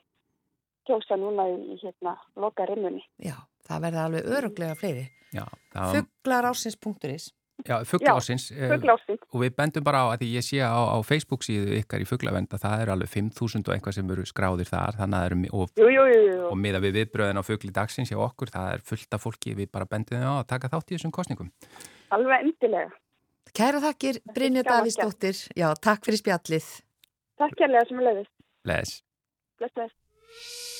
kjósa núna í hérna loka rimmunni. Já, það verða alveg öruglega fleiri. Já. Fugglarásins.is Já, fugglaásins. Já, fugglaásins. Og við bendum bara á að ég sé á, á Facebook síðu ykkar í fugglavend að það er alveg 5.000 og einhvað sem eru skráðir þar. Þannig að það eru, og, jú, jú, jú, og miða við viðbröðin á fuggli dagsins hjá okkur, það er fullt af fólki við bara bendum á að taka þátt í þessum kostningum. Alveg endilega. Kæra þakkir, Brynja Davísdóttir. Já, takk fyrir spjallið. Takk kærlega sem er leiðist. Leðis. Bless,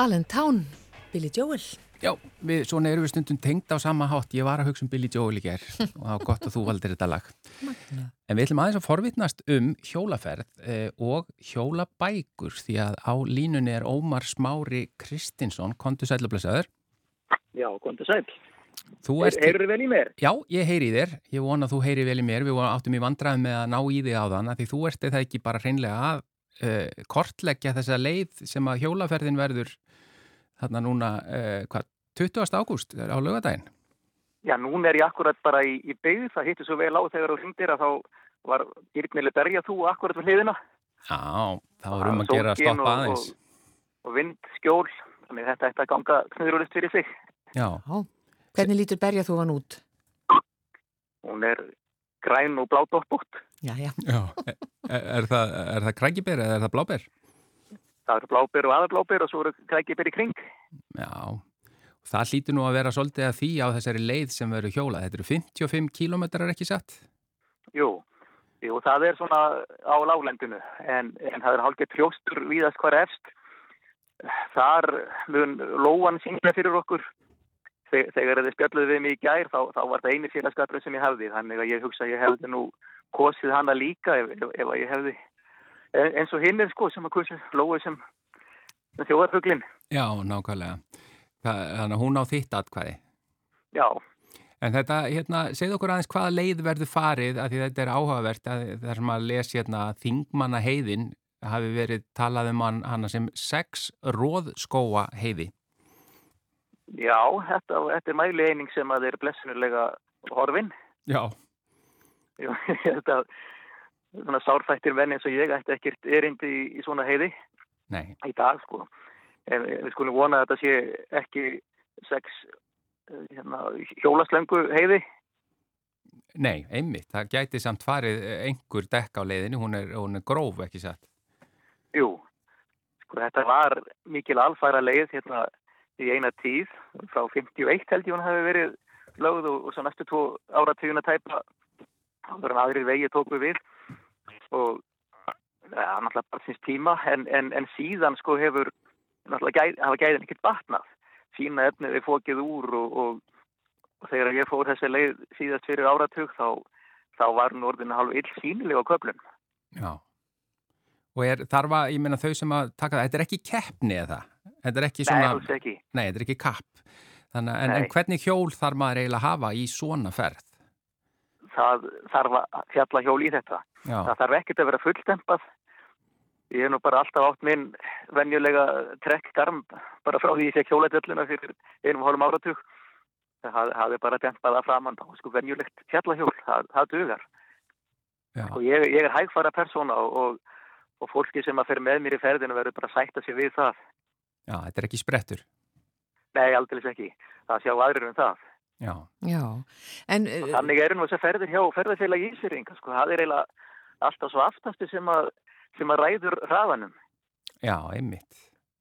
bless. Allen Town, Billy Joel. Já, við, svona erum við stundum tengd á sama hátt. Ég var að hugsa um Billy Joel í ger og það var gott að þú valdir þetta lag. En við ætlum aðeins að forvitnast um hjólaferð eh, og hjólabækur því að á línunni er Ómar Smári Kristinsson, kontu sælublesaður. Já, kontu sæl. Þú Er, ert... heyrðu vel í mér? Já, ég heyri í þér. Ég vona að þú heyri vel í mér. Við áttum í vandraðum með að ná í þig á þann því þú ert eða ekki bara hreinlega að uh, kortleggja þessa leið sem að hjólaferðin verður þarna núna, uh, hvað, 20. ágúst á lögadaginn? Já, núna er ég akkurat bara í, í byggð. Það hittir svo vel á þegar þú hringdir að þá var Girknileg berja þú akkurat við hliðina. Já, þá er um að gera að stoppa og- aðeins. Og, og vind, skjól. Þannig þetta ætti að ganga knöðurulist fyrir sig. Já, Já. Hvernig lítur berja þú hann út? Hún er græn og bládóttbútt. Já, já. já. Er, er það, er það krækibér eða er það blábér? Það eru blábyr og aðarblábyr og svo eru krækibir í kring. Já, það hlýtur nú að vera svolítið að því á þessari leið sem verður hjólað. Þetta eru 55 kílómetrar ekki satt? Jú, jú, það er svona á láglendinu en, en það er hálfgett hljóstur víðast hvar efst. Þar mun lóan sína fyrir okkur. Þe- Þegar þið spjalluðu við mig í gær þá, þá var það eini félagskapur sem ég hefði. Þannig að ég hugsa að ég hefði nú kosið hana líka ef, ef, ef að ég hefði eins og hinn er sko sem að kosið lóið sem, sem þjóðarfuglin. Já, nákvæmlega. Það, þannig að hún á þitt atkvæði. Já, En þetta, hérna, segð okkur aðeins hvaða leið verður farið, að því þetta er áhugavert að þar sem að les hérna þingmanna heiðin hafi verið talað um hana sem sex róðskóa heiði. já, þetta, þetta er mæli eining sem að er blessunulega horfin. Já. Ég held að svona sárfættir menn eins og ég ætti ekkert erindi í, í svona heiði Nei, í dag sko. En við skulum vona að þetta sé ekki sex eh, hérna, hjólaslengu heiði. nei, einmitt. Það gæti samt farið einhver dekk á leiðinu, hún er, hún er gróf ekki satt. Jú, sko þetta var mikil alfæra leið hérna í eina tíð frá 51 held ég hún hafi verið lögð og, og svo næstu tvo áratuguna tæpa áður en aðrir vegi tóku við og ja, náttúrulega bara síns tíma en, en, en síðan sko hefur náttúrulega gæð, hafa gæðin ekkert batnað sína efnið er fókið úr og, og, og þegar ég fór þessi leið síðast fyrir áratug þá, þá var hún orðin halv ill sínilega á köflun Já. Og er, þarf að, ég meina þau sem að taka það, þetta er ekki keppni eða? Þetta er ekki Nei, svona, alls ekki nei, þetta er ekki kapp. Þannig, en, en Nei. hvernig hjól þarf maður eiginlega að hafa í svona ferð? Það þarf að fjalla hjól í þetta Já, Það þarf ekkert að vera fulltempað. Ég hef nú bara alltaf átt minn venjulega trekkgarm bara frá því ég fekk hjóladölluna fyrir einum og hálfum áratug. Það haf- hafði bara dempað að framann á sko venjulegt fjallahjól. Það, það dugar. ég, ég er hægfara persóna og, og, og fólki sem að fer með mér í ferðinu verður bara að sætta sig við það. já, þetta er ekki sprettur. Nei, aldrei ekki. Það sjá aðrir um það. Já, Já. En, uh, þannig er nú þess að ferðir hjá ferðarfélagi Íseringa. Sko, það er eiginlega alltaf svo aftastu sem að, sem að ræður hraðanum. já, einmitt.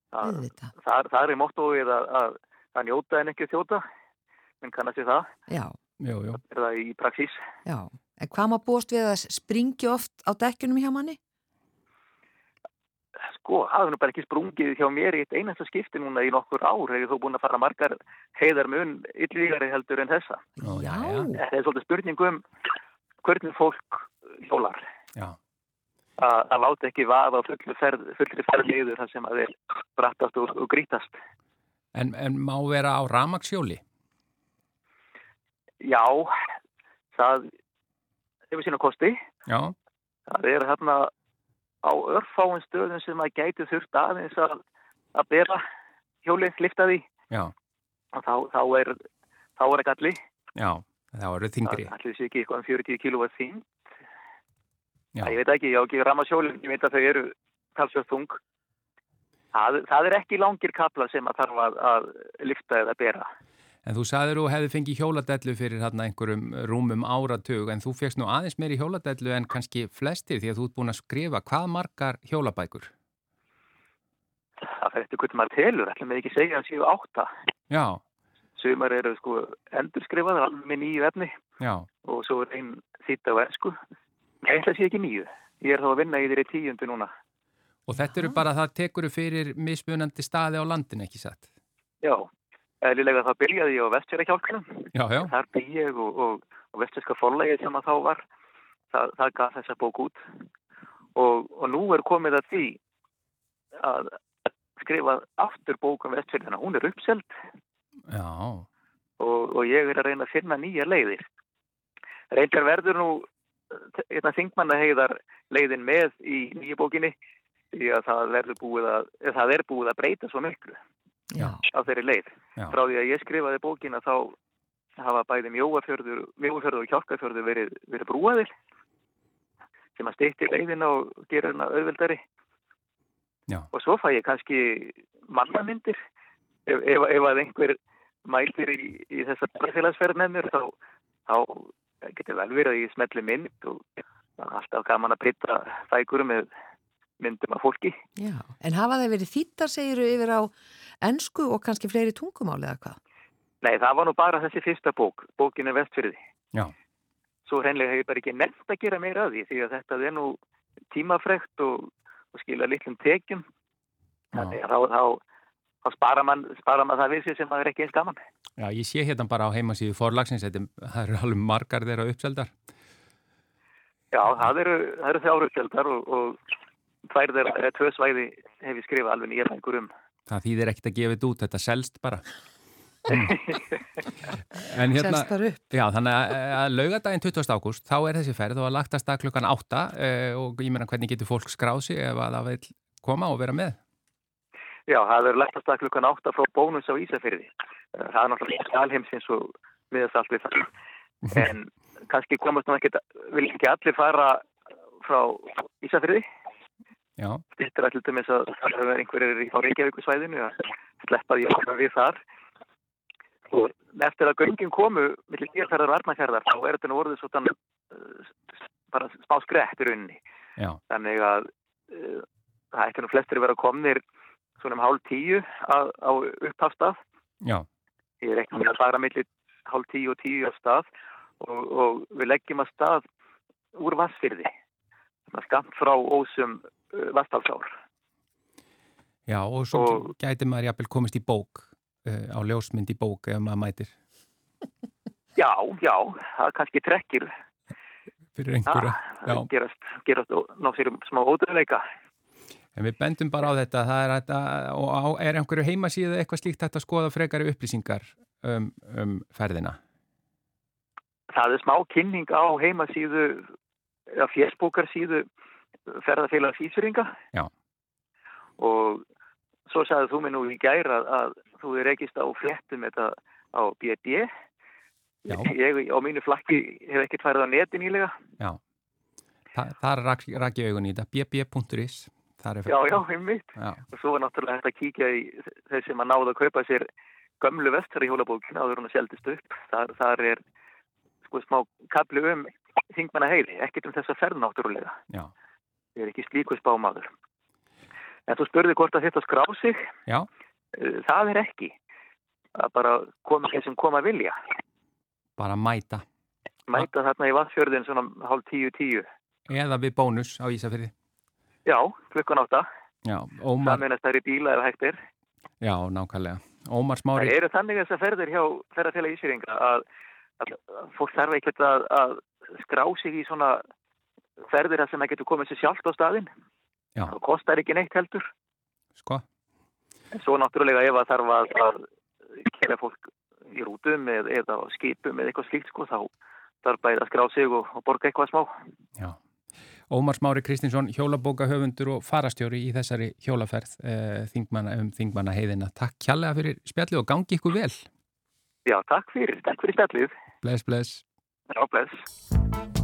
Það, það, það er móttóið að, að, að njóta en ekki þjóta minn kannast við það, Já, Jú, jú. er það í praxís já. En hvað maður búast við að springi oft á dekkjunum hjá manni? Sko, það er nú bara ekki sprungið hjá mér í eitt einasta skipti núna í nokkur ár. Hefur þú búin að fara margar heiðar mun yllvígari heldur en þessa? Ó, já. jæja. þetta er svolítið spurning um hvernig fólk hjólar. Já, að, láta ekki vaða á fullri ferð, fullri ferð leiður þar sem að þeir brattast og, og grítast en, en má vera á ramaksjóli? já, það hefur sína kosti. Já, Það er hérna á örfáin stöðum sem að gæti þurft aðeins að, að bera hjólið, lifta því og þá, þá er þá er ekki allir, já, það eru þingri. allir sé ekki eitthvað um 40 kilo að þing, ég veit ekki, ég á ekki ramma sjólið, ég veit að þau eru talsvöld þung. Það, það er ekki langir kapla sem að þarf að, að lifta eða bera. En þú sagður þú hefði fengið hjóladellu fyrir hérna einhverjum rúmum áratug en þú fegst nú aðeins meiri hjóladellu en kannski flestir því að þú ert búin að skrifa hvað margar hjólabækur? Það fer eftir hvernig maður telur, ætlum við ekki segja að séu átta. Já, Sumar eru sko endurskrifaðar alveg með nýju efni já, og svo er einn þýtt á ennsku. Ég ætla að sé ekki nýju. Ég er þá að vinna í þeirri tíundu núna. Og þetta eru bara, það tekur fyrir mismunandi staði á landin, ekki satt? Já, eðlilega það byrjaði ég á já. Þar byrj ég og, og, og vestfjörðska forlegið sem að þá var, það, það gaf þessa bók út. Og, og nú er komið að því að skrifa aftur bók um vestfjörðina. Hún er uppselt. Og, og ég er að reyna að finna nýja leiðir. Reyndar verður nú einna þingmanna heiðar leiðin með í nýju bókinni því að það verður búið að, það er búið að breyta svo miklu Já. á þeirri leið. Já. Frá því að ég skrifaði bókina þá hafa bæði mjóafjörður, mjóafjörður og kjálkafjörður verið, verið brúaðir sem að stýtti leiðina og gera hana auðveldari. Já. Og svo fæ ég kannski mannamyndir ef, ef, ef að einhver mælir í, í þessa barfélagsferð með mér þá, þá getur vel verið að ég smelli mynd og alltaf gaman að breyta fækur með myndum af fólki. Já, en hafa þeir verið þýttar, segiru, yfir á ennsku og kannski fleiri tungumáli eða hvað? Nei, það var nú bara þessi fyrsta bók, bókinu Vestfyrði. Já. Svo hreinlega hef ég bara ekki nefnt að gera meira að því, því að þetta er nú tímafrekt og, og skila litlum tekjum. Þannig að þá, þá, þá spara mann spara man það við sig sem það er ekki eins gaman. Já, ég sé hérna bara á heimasíðu forlagsins, þetta það eru alveg margar þeirra uppseldar. Já, það eru, það eru þjáru uppseldar og, og þeirra, eða tvö svæði hef ég skrifað alveg nýja fengur um. Það þýðir ekkert að gefa þetta út, þetta selst bara. Mm. en hérna, Selst bara upp. já, þannig að, að laugadaginn 20. ágúst, þá er þessi ferð og að lagtast að klukkan 8 uh, og ég meina hvernig getur fólk skráð sig ef að það vil koma og vera með? Já, það er lagtast að klukkan 8 frá bónus á Ísafyrði. Það er náttúrulega alheimsins og miðast allt við það. En kannski komast nú ekki, vil ekki allir fara frá Ísafyrði? Þetta er alltaf til þess að það er einhverjir á Reykjavíkusvæðinu að sleppa því að við þar. Og eftir að göngin komu millir dýrferðar og arnaferðar þá er þetta nú orðið svona uh, bara smá skrekt í rauninni. Já. Þannig að uh, það ætti nú flestir vera komnir svona um hálf tíu að, á upphafstað. Já. Ég er ekki með að fara millir hálf tíu og tíu af stað og, og við leggjum að stað úr vassfyrði. Skamt frá ósum uh, vastalsár. Já, og svo Og- gæti maður jafnvel komist í bók, uh, á ljósmynd í bók ef maður mætir Já, já, það kannski trekkir fyrir einhverja. Já. að gerast, gerast ná sér um smá ódöðleika. En við bendum bara á þetta, það er þetta, og á, er einhverju heimasíðu eitthvað slíkt hægt að skoða frekari upplýsingar um, um ferðina? Það er smá kynning á heimasíðu, eða fjersbókarsíðu ferðarfélag Ísfyrringa. Já. Og svo sagði þú mig nú í gæra að, að þú er rekist á fléttum þetta á BD. Já. Ég á mínu flakki hef ekkert færið á netin ílega. Já, Þa, það rak ég augun í þetta, bb.is. er Já, já, einmitt. Já, Og svo var náttúrulega hægt að kíkja í þeir sem að náða að kaupa sér gömlu vestari hjólabókina áður hún að seldist upp. Þar, þar er sko smá kaplu um þingmanna heyri, ekkert um þessa ferð náttúrulega. já, Ég er ekki slíku spámaður. En þú spurði hvort að þetta skrá sig. já, Eh, Það er ekki. Það bara koma þeir sem koma að vilja. bara mæta. Mæta þarna í vassfjörðin svona hálf tíu tíu. Eða við bónus á Ísafyrði. Já, klukkan átta. Já, Það Ómar, það er í bíla ef hægt er. já, nákvæmlega. Ómar Það Smári, eru þannig þessar ferðir hjá ferðarfélag að, að fólk þarf ekkert að, að skrá sig í svona ferðir að sem það getur komið sér sjálft á staðinn. Já. Það kostar ekki neitt heldur. sko, En svo náttúrulega ef það þarf að, að kera fólk í rútum eð, eða skipum eða eitthvað slíkt sko þá þarf bæði að skrá sig og, og borga eitthvað smá. já. Ómar Smári Kristinsson, hjólabóka höfundur og farastjóri í þessari hjólaferð eh, þingmanna, um þingmanna heiðina. Takk kjallega fyrir spjalli og gangi ykkur vel. Já, takk fyrir. Takk fyrir spjallið. Bless, bless. Já, bless.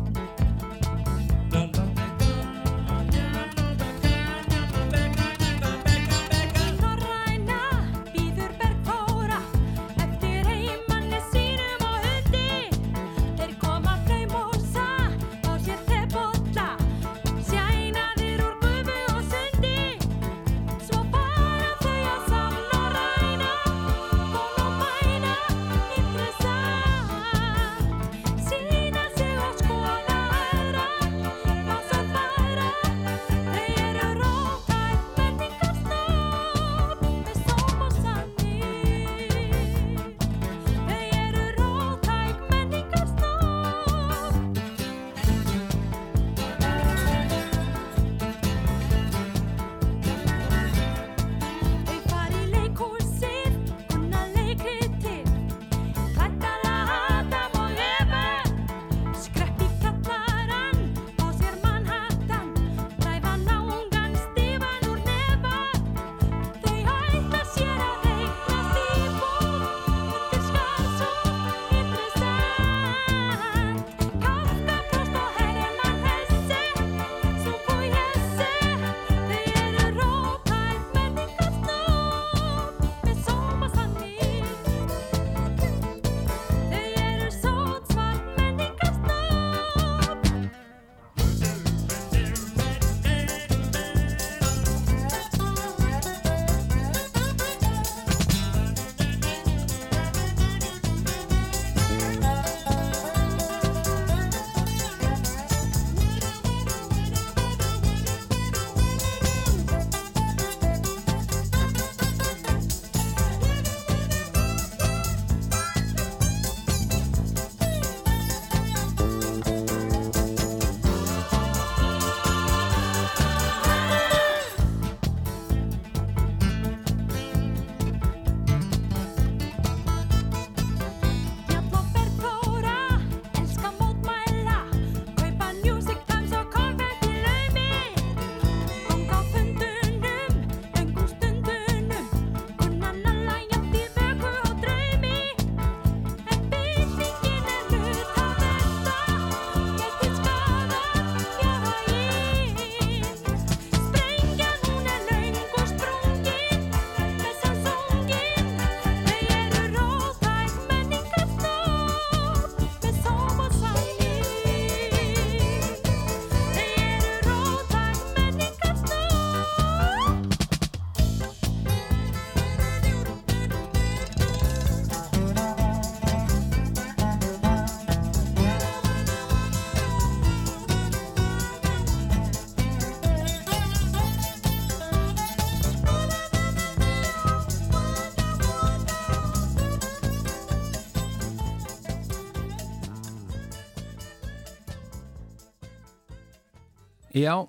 Já,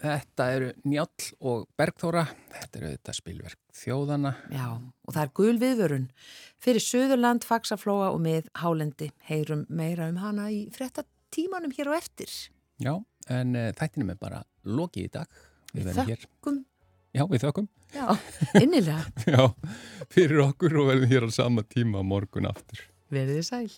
þetta eru Njáll og Bergþóra, þetta eru þetta spilverk þjóðana. Já, og það er gul viðvörun fyrir Suðurland, Faxaflóa og með Hálendi. Heyrum meira um hana í frekta tímanum hér á eftir. Já, en uh, þættinum er bara lokið í dag. Við þökkum. Já, við þökkum. Já, innilega. Já, fyrir okkur og verðum hér á sama tíma morgun aftur. Verðið sæl.